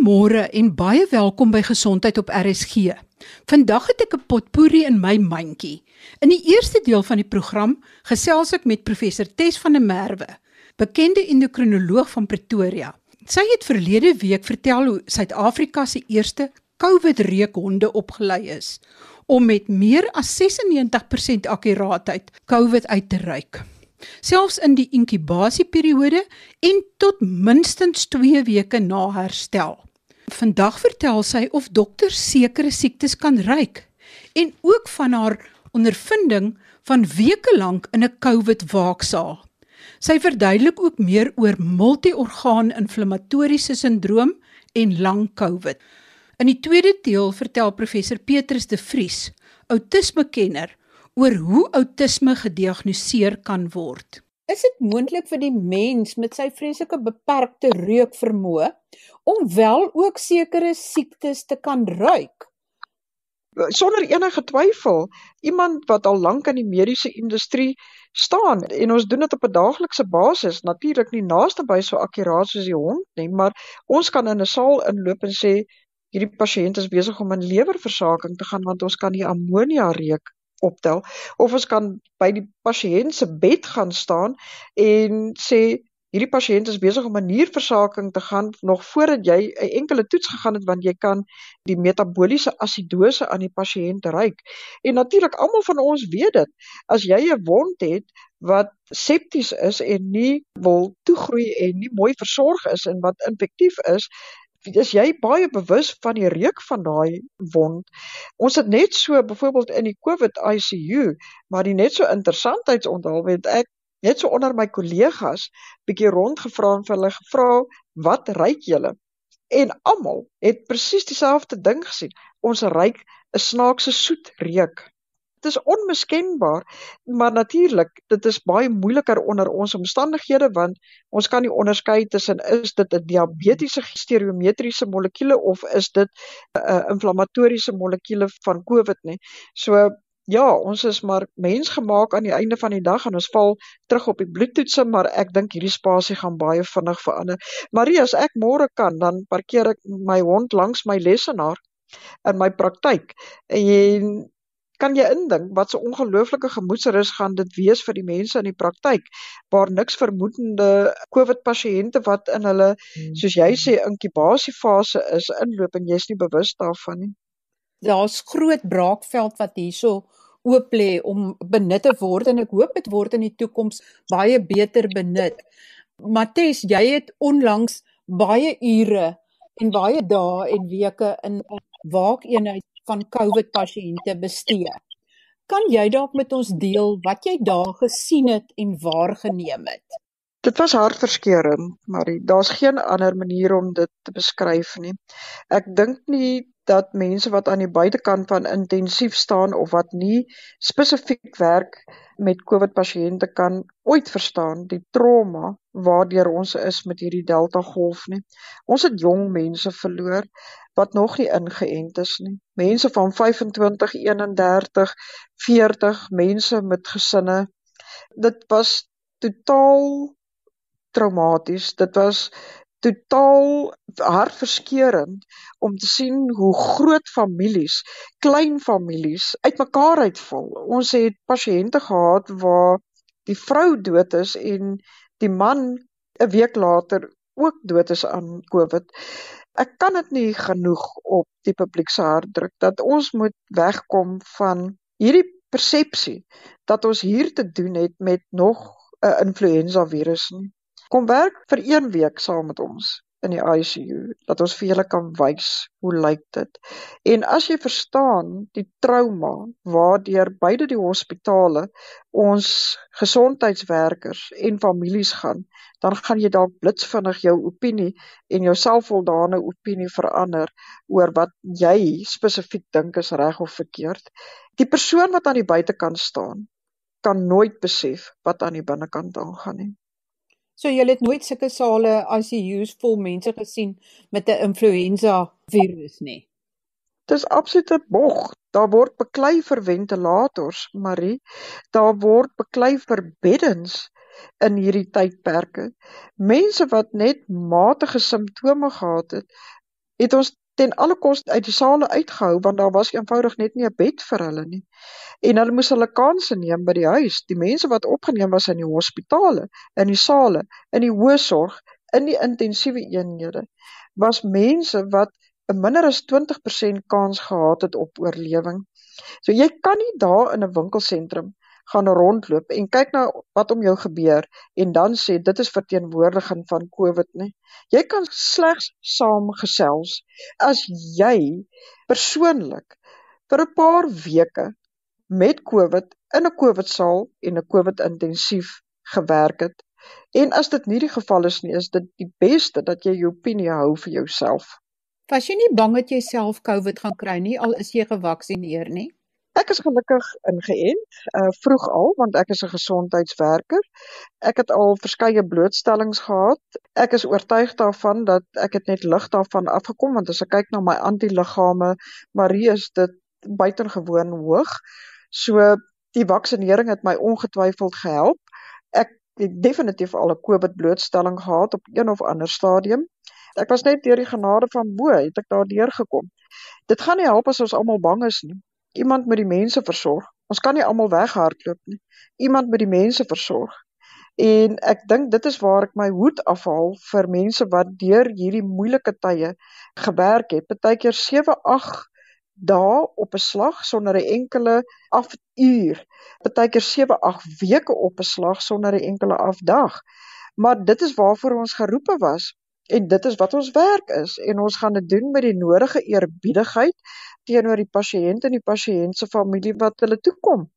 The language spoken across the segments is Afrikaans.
Goeiemôre en baie welkom by Gesondheid op RSG. Vandag het ek 'n potpourri in my mandjie. In die eerste deel van die program gesels ek met professor Tes van der Merwe, bekende endokrinoloog van Pretoria. Sy het verlede week vertel hoe Suid-Afrika se eerste COVID-reukhonde opgelei is om met meer as 96% akkuraatheid COVID uit te ruik. Selfs in die inkubasieperiode en tot minstens 2 weke na herstel. Vandag vertel sy of dokters sekere siektes kan ruik en ook van haar ondervinding van weke lank in 'n COVID waaksaal. Sy verduidelik ook meer oor multiorgaan inflammatoriese sindroom en lang COVID. In die tweede deel vertel professor Petrus de Vries, outismekenner, oor hoe outisme gediagnoseer kan word. Is dit moontlik vir die mens met sy vreeslike beperkte reukvermoë om wel ook sekere siektes te kan ruik? Sonder enige twyfel, iemand wat al lank in die mediese industrie staan en ons doen dit op 'n daaglikse basis, natuurlik nie naaste by so akkuraat soos die hond nie, maar ons kan in 'n saal inloop en sê hierdie pasiënt is besig om in lewerversaking te gaan want ons kan die ammonia reuk optel of ons kan by die pasiënt se bed gaan staan en sê hierdie pasiënt is besig om 'n nierversaking te gaan nog voordat jy 'n enkele toets gegaan het want jy kan die metabooliese asidose aan die pasiënt ruik. En natuurlik almal van ons weet dit. As jy 'n wond het wat septies is en nie wil toegroei en nie mooi versorg is en wat infektief is, is jy baie bewus van die reuk van daai wond. Ons het net so byvoorbeeld in die COVID ICU, maar die net so interessantheidsonthul weet ek net so onder my kollegas bietjie rondgevra en vir hulle gevra wat ruik julle? En almal het presies dieselfde ding gesien. Ons ruik 'n snaakse soet reuk. Dit is onmiskenbaar, maar natuurlik, dit is baie moeiliker onder ons omstandighede want ons kan nie onderskei tussen is dit 'n diabetiese stereometriese molekule of is dit 'n uh, inflammatoriese molekule van COVID nie. So ja, ons is maar mensgemaak aan die einde van die dag en ons val terug op die bloedtoetse, maar ek dink hierdie spasie gaan baie vinnig verander. Marie, as ek môre kan, dan parkeer ek my hond langs my lesenaar in my praktyk. En kan jy indink wat 'n so ongelooflike gemoedsrus gaan dit wees vir die mense in die praktyk waar niks vermoedende COVID pasiënte wat in hulle hmm. soos jy sê inkubasiefase is inloop en jy's nie bewus daarvan nie. Daar's groot braakveld wat hierso oop lê om benut te word en ek hoop dit word in die toekoms baie beter benut. Mattes, jy het onlangs baie ure en baie dae en weke in 'n waakeenheid van COVID pasiënte bestee. Kan jy dalk met ons deel wat jy daar gesien het en waargeneem het? Dit was hartverskeurende, maar daar's geen ander manier om dit te beskryf nie. Ek dink nie dat mense wat aan die buitekant van intensief staan of wat nie spesifiek werk met COVID pasiënte kan ooit verstaan die trauma waardeur ons is met hierdie Delta golf nie. Ons het jong mense verloor wat nog nie ingeënt is nie. Mense van 25, 31, 40, mense met gesinne. Dit was totaal traumaties. Dit was totaal hartverskeurende om te sien hoe groot families, klein families uitmekaar uitval. Ons het pasiënte gehad waar die vrou dood is en die man 'n week later ook dood is aan COVID. Ek kan dit nie genoeg op die publiek se hart druk dat ons moet wegkom van hierdie persepsie dat ons hier te doen het met nog 'n influenza virus nie. Kom werk vir 1 week saam met ons in die ICU dat ons vir julle kan wys hoe lyk dit. En as jy verstaan die trauma waardeur beide die hospitale ons gesondheidswerkers en families gaan, dan gaan jy dalk blitsvinnig jou opinie en jou selfvoldane opinie verander oor wat jy spesifiek dink is reg of verkeerd. Die persoon wat aan die buitekant staan, kan nooit besef wat aan die binnekant aangaan nie. So jy het nooit sulke sale ICU's vol mense gesien met 'n influenza virus nie. Dis absolute bog. Daar word beklei vir ventilators, Marie. Daar word beklei vir beddens in hierdie tydperke. Mense wat net matige simptome gehad het het ons ten alle koste uit die sale uitgehou want daar was eenvoudig net nie 'n bed vir hulle nie. En hulle moes hulle kansse neem by die huis. Die mense wat opgeneem was in die hospitale, in die sale, in die hoë sorg, in die intensiewe eenhede, was mense wat 'n minder as 20% kans gehad het op oorlewing. So jy kan nie daar in 'n winkelsentrum gaan rondloop en kyk na wat om jou gebeur en dan sê dit is verteenwoordiging van COVID nie. Jy kan slegs saamgesels as jy persoonlik vir 'n paar weke met COVID in 'n COVID-saal en 'n COVID-intensief gewerk het. En as dit nie die geval is nie, is dit die beste dat jy jou opinie hou vir jouself. Was jy nie bang dat jy self COVID gaan kry nie al is jy gevaksinereer nie? Ek is gelukkig ingeënt, uh vroeg al want ek is 'n gesondheidswerker. Ek het al verskeie blootstellings gehad. Ek is oortuig daarvan dat ek het net lig daarvan afgekom want as ek kyk na my antiliggame, Marie is dit buitengewoon hoog. So die vaksinering het my ongetwyfeld gehelp. Ek het definitief al 'n COVID blootstelling gehad op een of ander stadium. Ek was net deur die genade van bo het ek daardeur gekom. Dit gaan nie help as ons almal bang is nie. Iemand moet die mense versorg. Ons kan nie almal weghardloop nie. Iemand moet die mense versorg. En ek dink dit is waar ek my hoed afhaal vir mense wat deur hierdie moeilike tye gewerk het. Partykeer 7, 8 dae op 'n slag sonder 'n enkele afuur. Partykeer 7, 8 weke op 'n slag sonder 'n enkele afdag. Maar dit is waarvoor ons geroepe was en dit is wat ons werk is en ons gaan dit doen met die nodige eerbiedigheid teenoor die pasiënt en die pasiënt se familie wat hulle toekom.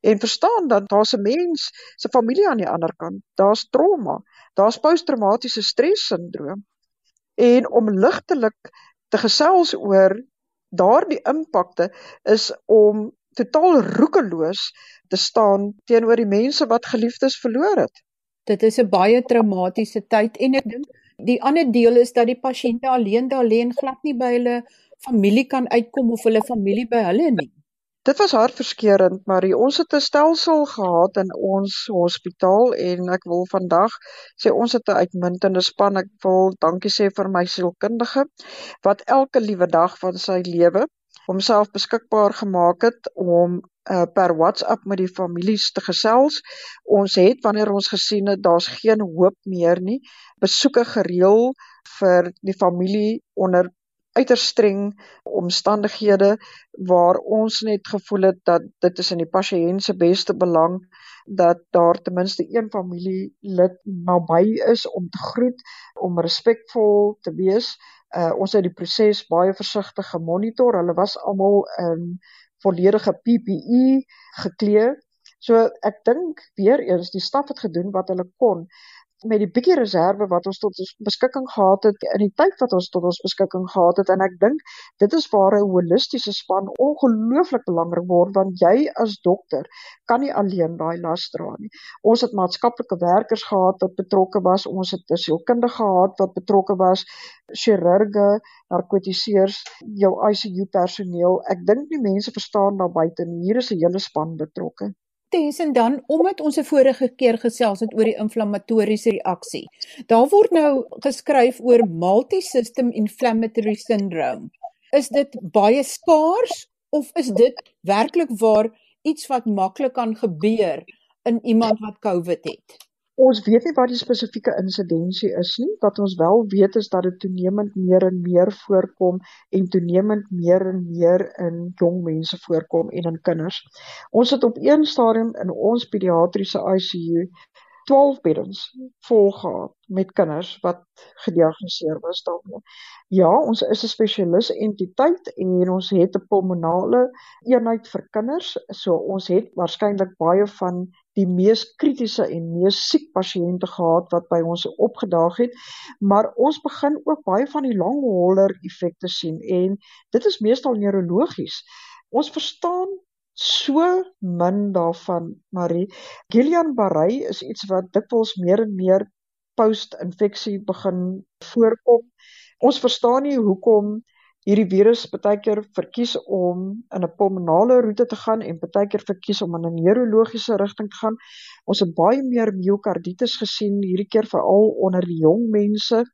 En verstaan dat daar's 'n mens se familie aan die ander kant. Daar's trauma, daar's posttraumatiese stresssindroom. En om ligtelik te gesels oor daardie impakte is om totaal roekeloos te staan teenoor die mense wat geliefdes verloor het. Dit is 'n baie traumatiese tyd en ek dink die ander deel is dat die pasiënte alleen daar lê en glad nie by hulle familie kan uitkom of hulle familie by hulle nie. Dit was hartverskeurend, maar ons het 'n stelsel gehad in ons hospitaal en ek wil vandag sê ons het 'n uitmuntende span. Ek wil dankie sê vir my sielkundige wat elke liewe dag van sy lewe homself beskikbaar gemaak het om uh, per WhatsApp met die families te gesels. Ons het wanneer ons gesien het daar's geen hoop meer nie, besoeke gereël vir die familie onder uiters streng omstandighede waar ons net gevoel het dat dit is in die pasiënt se beste belang dat daar ten minste een familielid naby is om te groet, om respekvol te wees. Uh ons het die proses baie versigtig gemonitor. Hulle was almal in volledige PPE geklee. So ek dink weer eens die staf het gedoen wat hulle kon met die bietjie reserve wat ons tot ons beskikking gehad het in die tyd wat ons tot ons beskikking gehad het en ek dink dit is waar 'n holistiese span ongelooflik belangrik word want jy as dokter kan nie alleen daai las dra nie. Ons het maatskaplike werkers gehad wat betrokke was, ons het sielkundige gehad wat betrokke was, chirurge, narkotiseers, jou ICU personeel. Ek dink nie mense verstaan daar buite nie. Hier is 'n hele span betrokke. Tens en dan omdat ons 'n vorige keer gesels het oor die inflammatoriese reaksie. Daar word nou geskryf oor multisystem inflammatory syndrome. Is dit baie skaars of is dit werklik waar iets wat maklik kan gebeur in iemand wat COVID het? Ons weet nie wat die spesifieke insidensie is nie. Wat ons wel weet is dat dit toenemend meer en meer voorkom en toenemend meer en meer in jong mense voorkom en in kinders. Ons het op een stadium in ons pediatriese ICU 12 beddens vol gehad met kinders wat gediagnoseer was daarmee. Ja, ons is 'n spesialis entiteit en ons het 'n pulmonale eenheid vir kinders. So ons het waarskynlik baie van die mees kritiese en mees siek pasiënte gehad wat by ons opgedaag het. Maar ons begin ook baie van die long hauler effekte sien en dit is meestal neurologies. Ons verstaan so min daarvan Marie. Guillain-Barré is iets wat dikwels meer en meer post-infeksie begin voorkom. Ons verstaan nie hoekom hierdie virus baie keer verkies om in 'n pulmonale roete te gaan en baie keer verkies om in 'n neurologiese rigting te gaan. Ons het baie meer myokarditis gesien hierdie keer veral onder die jong mense.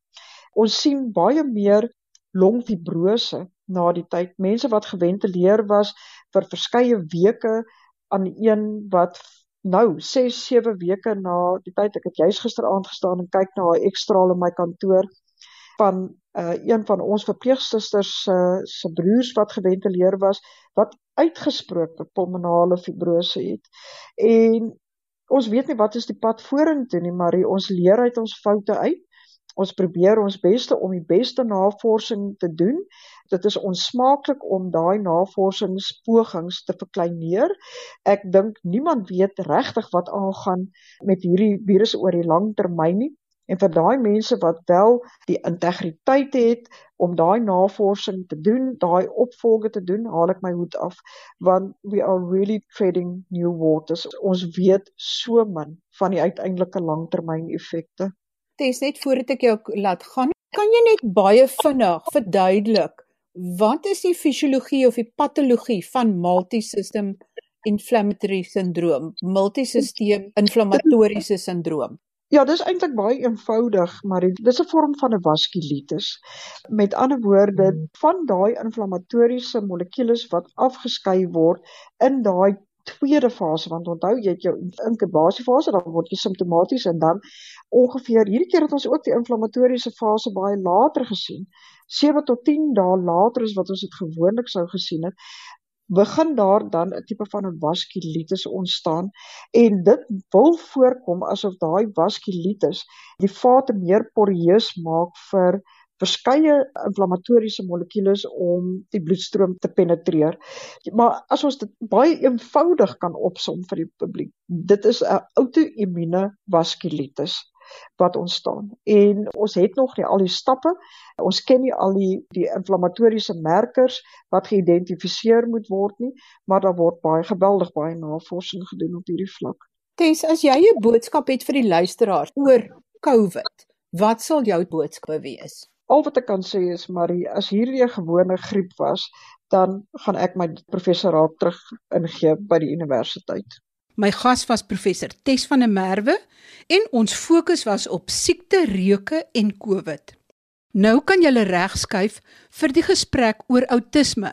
Ons sien baie meer longfibrose na die tyd. Mense wat geventileer was vir verskeie weke aan een wat nou 6 7 weke na die tyd ek het juis gisteraand gestaan en kyk na 'n ekstraal in my kantoor van uh, een van ons verpleegsusters se uh, se broers wat geventileer was wat uitgesproke pulmonale fibrose het. En ons weet nie wat is die pad vorentoe nie, maar ons leer uit ons foute uit. Ons probeer ons beste om die beste navorsing te doen. Dit is onsmaaklik om daai navorsingspogings te verkleineer. Ek dink niemand weet regtig wat aangaan met hierdie virus oor die lang termyn nie. En vir daai mense wat wel die integriteit het om daai navorsing te doen, daai opvolge te doen, haal ek my hoed af want we are really treading new waters. Ons weet so min van die uiteindelike langtermyneffekte. Dis net voordat ek jou laat gaan, kan jy net baie vinnig verduidelik wat is die fisiologie of die patologie van multisystem inflammatory syndroom, multisystem inflammatoriese syndroom? Ja, dis eintlik baie eenvoudig, maar dit is 'n vorm van 'n vaskulitis. Met ander woorde, hmm. van daai inflammatoriese molekules wat afgeskei word in daai tweede fase, want onthou jy het jou inkubasiefase, dan word jy simptomaties en dan ongeveer hierdie keer het ons ook die inflammatoriese fase baie later gesien. 7 tot 10 dae later as wat ons dit gewoonlik sou gesien het begin daar dan 'n tipe van 'n vaskulitis ontstaan en dit wil voorkom asof daai vaskulitis die vate meer poreus maak vir verskeie inflammatoriese molekules om die bloedstroom te penetreer. Maar as ons dit baie eenvoudig kan opsom vir die publiek, dit is 'n outoimmune vaskulitis wat ontstaan. En ons het nog nie al die stappe. Ons ken nie al die die inflammatoriese merkers wat geïdentifiseer moet word nie, maar daar word baie geweldig baie navorsing gedoen op hierdie vlak. Tens, as jy 'n boodskap het vir die luisteraars oor COVID, wat sal jou boodskap wees? Al wat ek kan sê is Marie, as hierdie 'n gewone griep was, dan gaan ek my professoraat terug ingee by die universiteit. My gas was professor Tes van der Merwe en ons fokus was op siekte, reuke en COVID. Nou kan jy regskuif vir die gesprek oor outisme.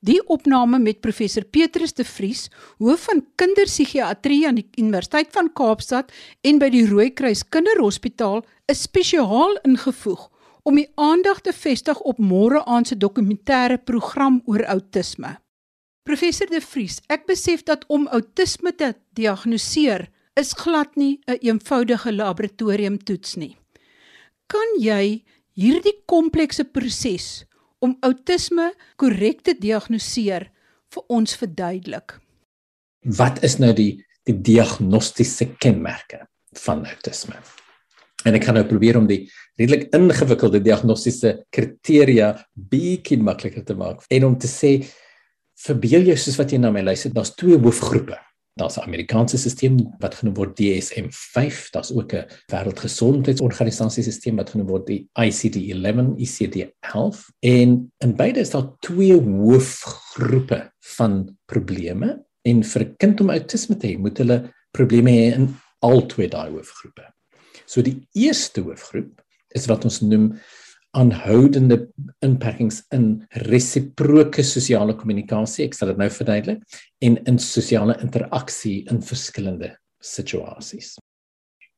Die opname met professor Petrus de Vries, hoof van kinderpsigiatrie aan die Universiteit van Kaapstad en by die Rooikruis Kinderhospitaal, is spesiaal ingevoeg om die aandag te vestig op môre aand se dokumentêre program oor outisme. Professor De Vries, ek besef dat om outisme te diagnoseer is glad nie 'n een eenvoudige laboratoriumtoets nie. Kan jy hierdie komplekse proses om outisme korrek te diagnoseer vir ons verduidelik? Wat is nou die die diagnostiese kenmerke van outisme? En ek gaan nou probeer om die redelik ingewikkelde diagnostiese kriteria bietjie makliker te maak en om te sê verbeel jou soos wat jy na my luister, daar's twee hoofgroepe. Daar's 'n Amerikaanse stelsel wat genoem word DSM-5, daar's ook 'n wêreldgesondheidsorganisasie stelsel wat genoem word die ICD-11, ICD-11 en in beide is daar twee hoofgroepe van probleme en vir 'n kind om autisme te hê, moet hulle probleme hê in al twee daai hoofgroepe. So die eerste hoofgroep is wat ons noem aanhoudende inperkings in resiproke sosiale kommunikasie, ek sal dit nou verduidelik, en in sosiale interaksie in verskillende situasies.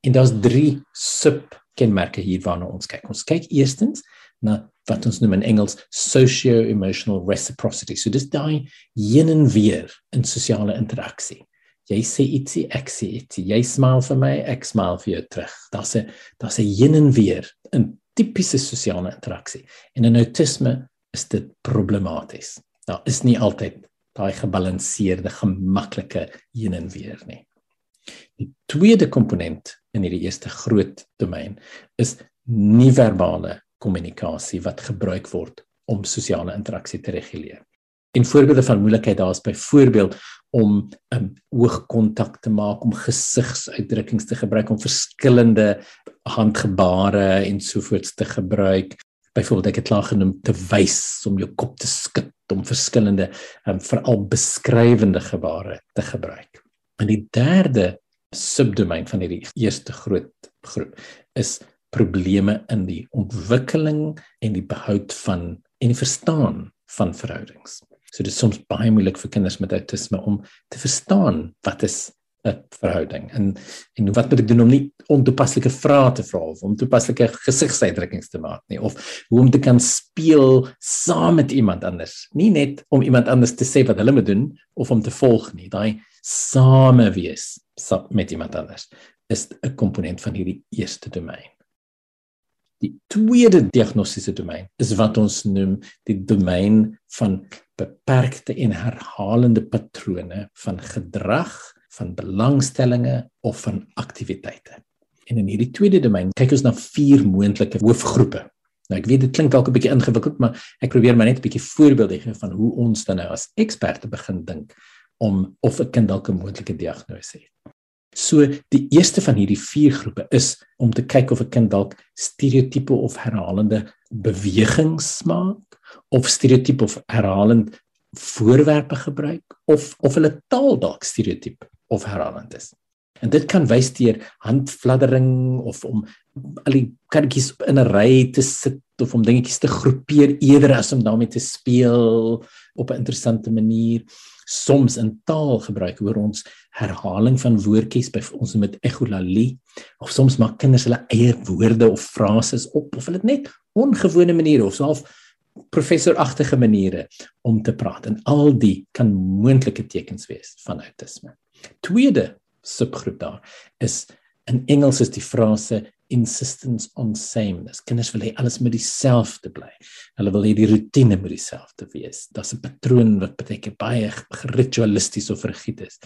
En daar's drie subkenmerke hier waarna ons kyk. Ons kyk eerstens na wat ons noem in Engels socio-emotional reciprocity. So dis daai heen en weer in sosiale interaksie. Jy sê ietsie, ek sê ietsie. Jy smile vir my, ek smile vir jou terug. Daar's 'n daar's 'n heen en weer in tipiese sosiale interaksie. En in autisme is dit problematies. Daar is nie altyd daai gebalanseerde, gemaklike heen en weer nie. Die tweede komponent in hierdie eerste groot domein is nie-verbale kommunikasie wat gebruik word om sosiale interaksie te reguleer. En voorbeelde van moeilikheid daar is byvoorbeeld om 'n um, oogkontak te maak, om gesigsuitdrukkings te gebruik, om verskillende handgebare en sovoorts te gebruik. Byvoorbeeld ek het klaar genoem te wys om jou kop te skud om verskillende um, veral beskrywende gebare te gebruik. En die derde subdomein van hierdie eerste groot groep is probleme in die ontwikkeling en die behoud van en die verstaan van verhoudings. So dit is soms baie moeilik vir kinders met autisme om te verstaan wat is verhouding. En en wat moet ek doen om nie ontoepaslike vrae te vra of om toepaslike gesigsuitdrukkings te maak nie of hoe om te kan speel saam met iemand anders? Nie net om iemand anders te sê wat hulle moet doen of om te volg nie. Daai same wees met iemand anders is 'n komponent van hierdie eerste domein. Die tweede diagnostiese domein is wat ons noem die domein van beperkte en herhalende patrone van gedrag, van belangstellings of van aktiwiteite. En in hierdie tweede domein kyk ons na vier moontlike hoofgroepe. Nou ek weet dit klink dalk 'n bietjie ingewikkeld, maar ek probeer maar net 'n bietjie voorbeelde gee van hoe ons dan nou as eksperte begin dink om of 'n kind dalk 'n moontlike diagnose het. So die eerste van hierdie vier groepe is om te kyk of 'n kind dalk stereotipe of herhalende bewegings maak of stereotipe of herhalend voorwerpe gebruik of of hulle taal dalk stereotipe of herhalend is. En dit kan wys deur handfladdering of om al die kindertjies in 'n ry te sit of om dingetjies te groepeer eerder as om daarmee te speel op 'n interessante manier soms in taal gebruik hoor ons herhaling van woordjies by ons met echolalie of soms maak kinders hulle eie woorde of frases op of hulle net ongewone maniere of self professoragtige maniere om te praat en al die kan moontlike tekens wees van autisme. Tweede subgroep daar is in Engels is die frase insistence on sameness. Kinders wil hê alles moet dieselfde bly. Hulle wil hê die rotine moet dieselfde wees. Daar's 'n patroon wat baie keer baie ritualisties of rigied is.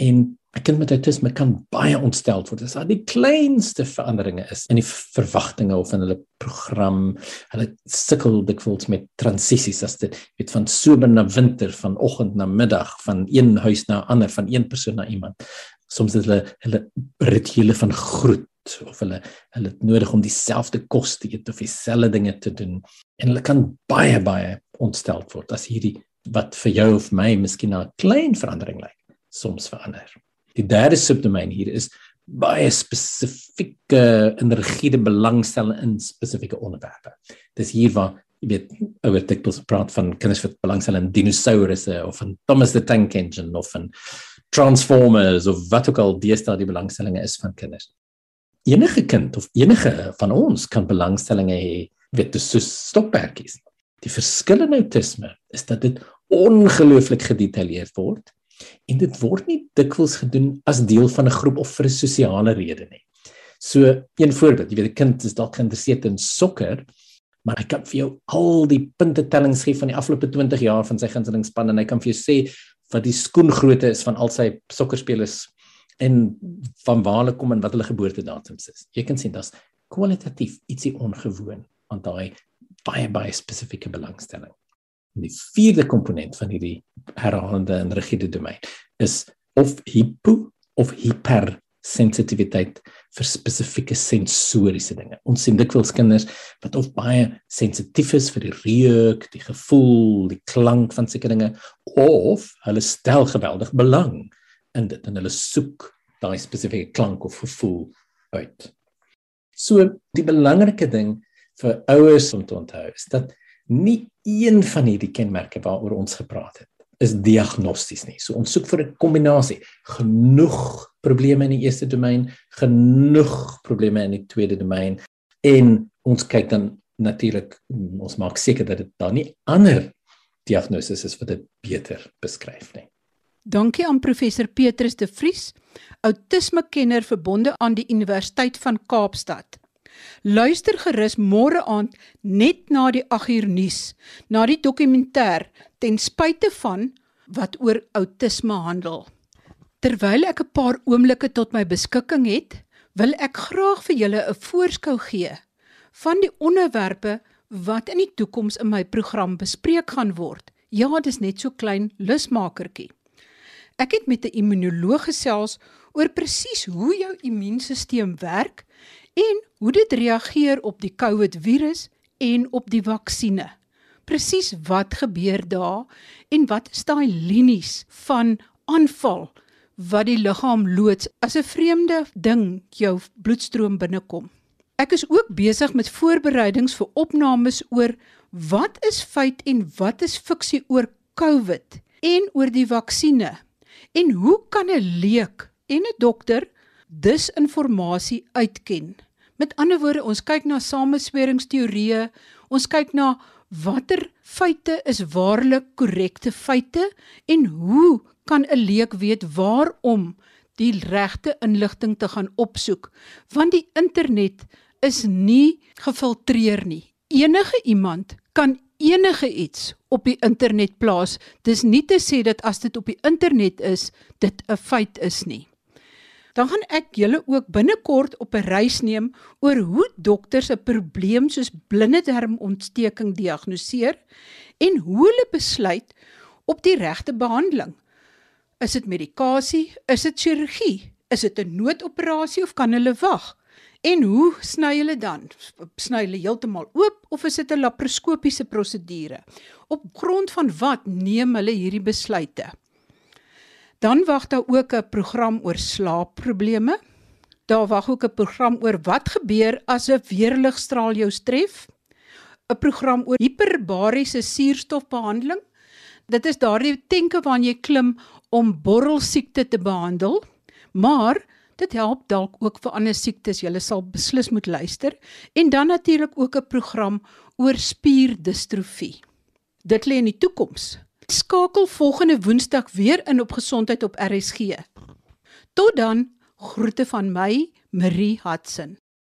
En 'n kind met autisme kan baie ontstel word as daar die kleinste veranderinge is in die verwagtinge of in hulle program. Hulle sukkel dikwels met transisies as dit weet van somer na winter, van oggend na middag, van een huis na ander, van een persoon na iemand. Soms is hulle hulle rituele van groet of hulle hulle het nodig om dieselfde kos te eet of dieselfde dinge te doen en hulle kan baie baie ontstel word as hierdie wat vir jou of my miskien 'n klein verandering lyk soms verander. Die derde subdomein hier is baie spesifieke energiede belangstelling in spesifieke onderwerpe. Dis hier waar jy weet oor dikwels praat van kinders wat belangstel in dinosourusse of van Thomas the Tank Engine of van Transformers of wat ook al deesdae die belangstellings is van kinders enige kind of enige van ons kan belangstellinge hê weet dis so stokperdjies. Die verskil in autisme is dat dit ongelooflik gedetailleerd word en dit word nie dikwels gedoen as deel van 'n groep of vir 'n sosiale rede nie. So een voorbeeld, jy weet 'n kind is dalk geïnteresseerd in sokker, maar hy kan vir jou al die punte tellings gee van die afgelope 20 jaar van sy gunstelingsspan en hy kan vir jou sê wat die skoengrootte is van al sy sokkerspelers en van waar hulle kom en wat hulle geboortedatums is. Jy kan sien dat's kwalitatief ietsie ongewoon aan daai baie baie spesifieke belangstelling. En die vierde komponent van hierdie herhalende en rigiede domein is of hypo of hyper sensitiwiteit vir spesifieke sensoriese dinge. Ons sien dikwels kinders wat of baie sensitief is vir die reuk, die gevoel, die klank van sekere dinge of hulle stel geweldig belang in dit en hulle soek daai spesifieke klank of gevoel uit. So die belangrike ding vir ouers om te onthou is dat nie een van hierdie kenmerke waaroor ons gepraat het is diagnosties nie. So ons soek vir 'n kombinasie. Genoeg probleme in die eerste domein, genoeg probleme in die tweede domein en ons kyk dan natuurlik ons maak seker dat dit daar nie ander diagnoses is wat dit beter beskryf nie. Dankie aan professor Petrus de Vries, outismekenner verbonde aan die Universiteit van Kaapstad. Luister gerus môre aand net na die 8uur nuus, na die dokumentêr ten spyte van wat oor outisme handel. Terwyl ek 'n paar oomblikke tot my beskikking het, wil ek graag vir julle 'n voorskou gee van die onderwerpe wat in die toekoms in my program bespreek gaan word. Ja, dis net so klein lusmakertjie. Ek het met 'n immunoloog gesels oor presies hoe jou immuunstelsel werk en hoe dit reageer op die COVID-virus en op die vaksines. Presies wat gebeur daar en wat is daai linies van aanval wat die liggaam loods as 'n vreemde ding jou bloedstroom binnekom. Ek is ook besig met voorbereidings vir opnames oor wat is feit en wat is fiksie oor COVID en oor die vaksines. En hoe kan 'n leek en 'n dokter disinformasie uitken? Met ander woorde, ons kyk na samesweringsteorieë, ons kyk na watter feite is waarlik korrekte feite en hoe kan 'n leek weet waarom die regte inligting te gaan opsoek? Want die internet is nie gefiltreer nie. Enige iemand kan enige iets op die internet plaas. Dis nie te sê dat as dit op die internet is, dit 'n feit is nie. Dan gaan ek julle ook binnekort op 'n reis neem oor hoe dokters 'n probleem soos blinde darmontsteking diagnoseer en hoe hulle besluit op die regte behandeling. Is dit medikasie? Is dit chirurgie? Is dit 'n noodoperasie of kan hulle wag? En hoe sny hulle dan? Sny hulle heeltemal oop of is dit 'n laparoskopiese prosedure? Op grond van wat neem hulle hierdie besluite? Dan wag daar ook 'n program oor slaapprobleme. Daar wag ook 'n program oor wat gebeur as 'n weerligstraal jou tref. 'n Program oor hiperbariese suurstofbehandeling. Dit is daardie tenke waarna jy klim om borrelsiekte te behandel. Maar Dit help dalk ook vir ander siektes. Jy sal beslis moet luister. En dan natuurlik ook 'n program oor spierdistrofie. Dit lê in die toekoms. Skakel volgende Woensdag weer in op gesondheid op RSG. Tot dan, groete van my, Marie Hudson.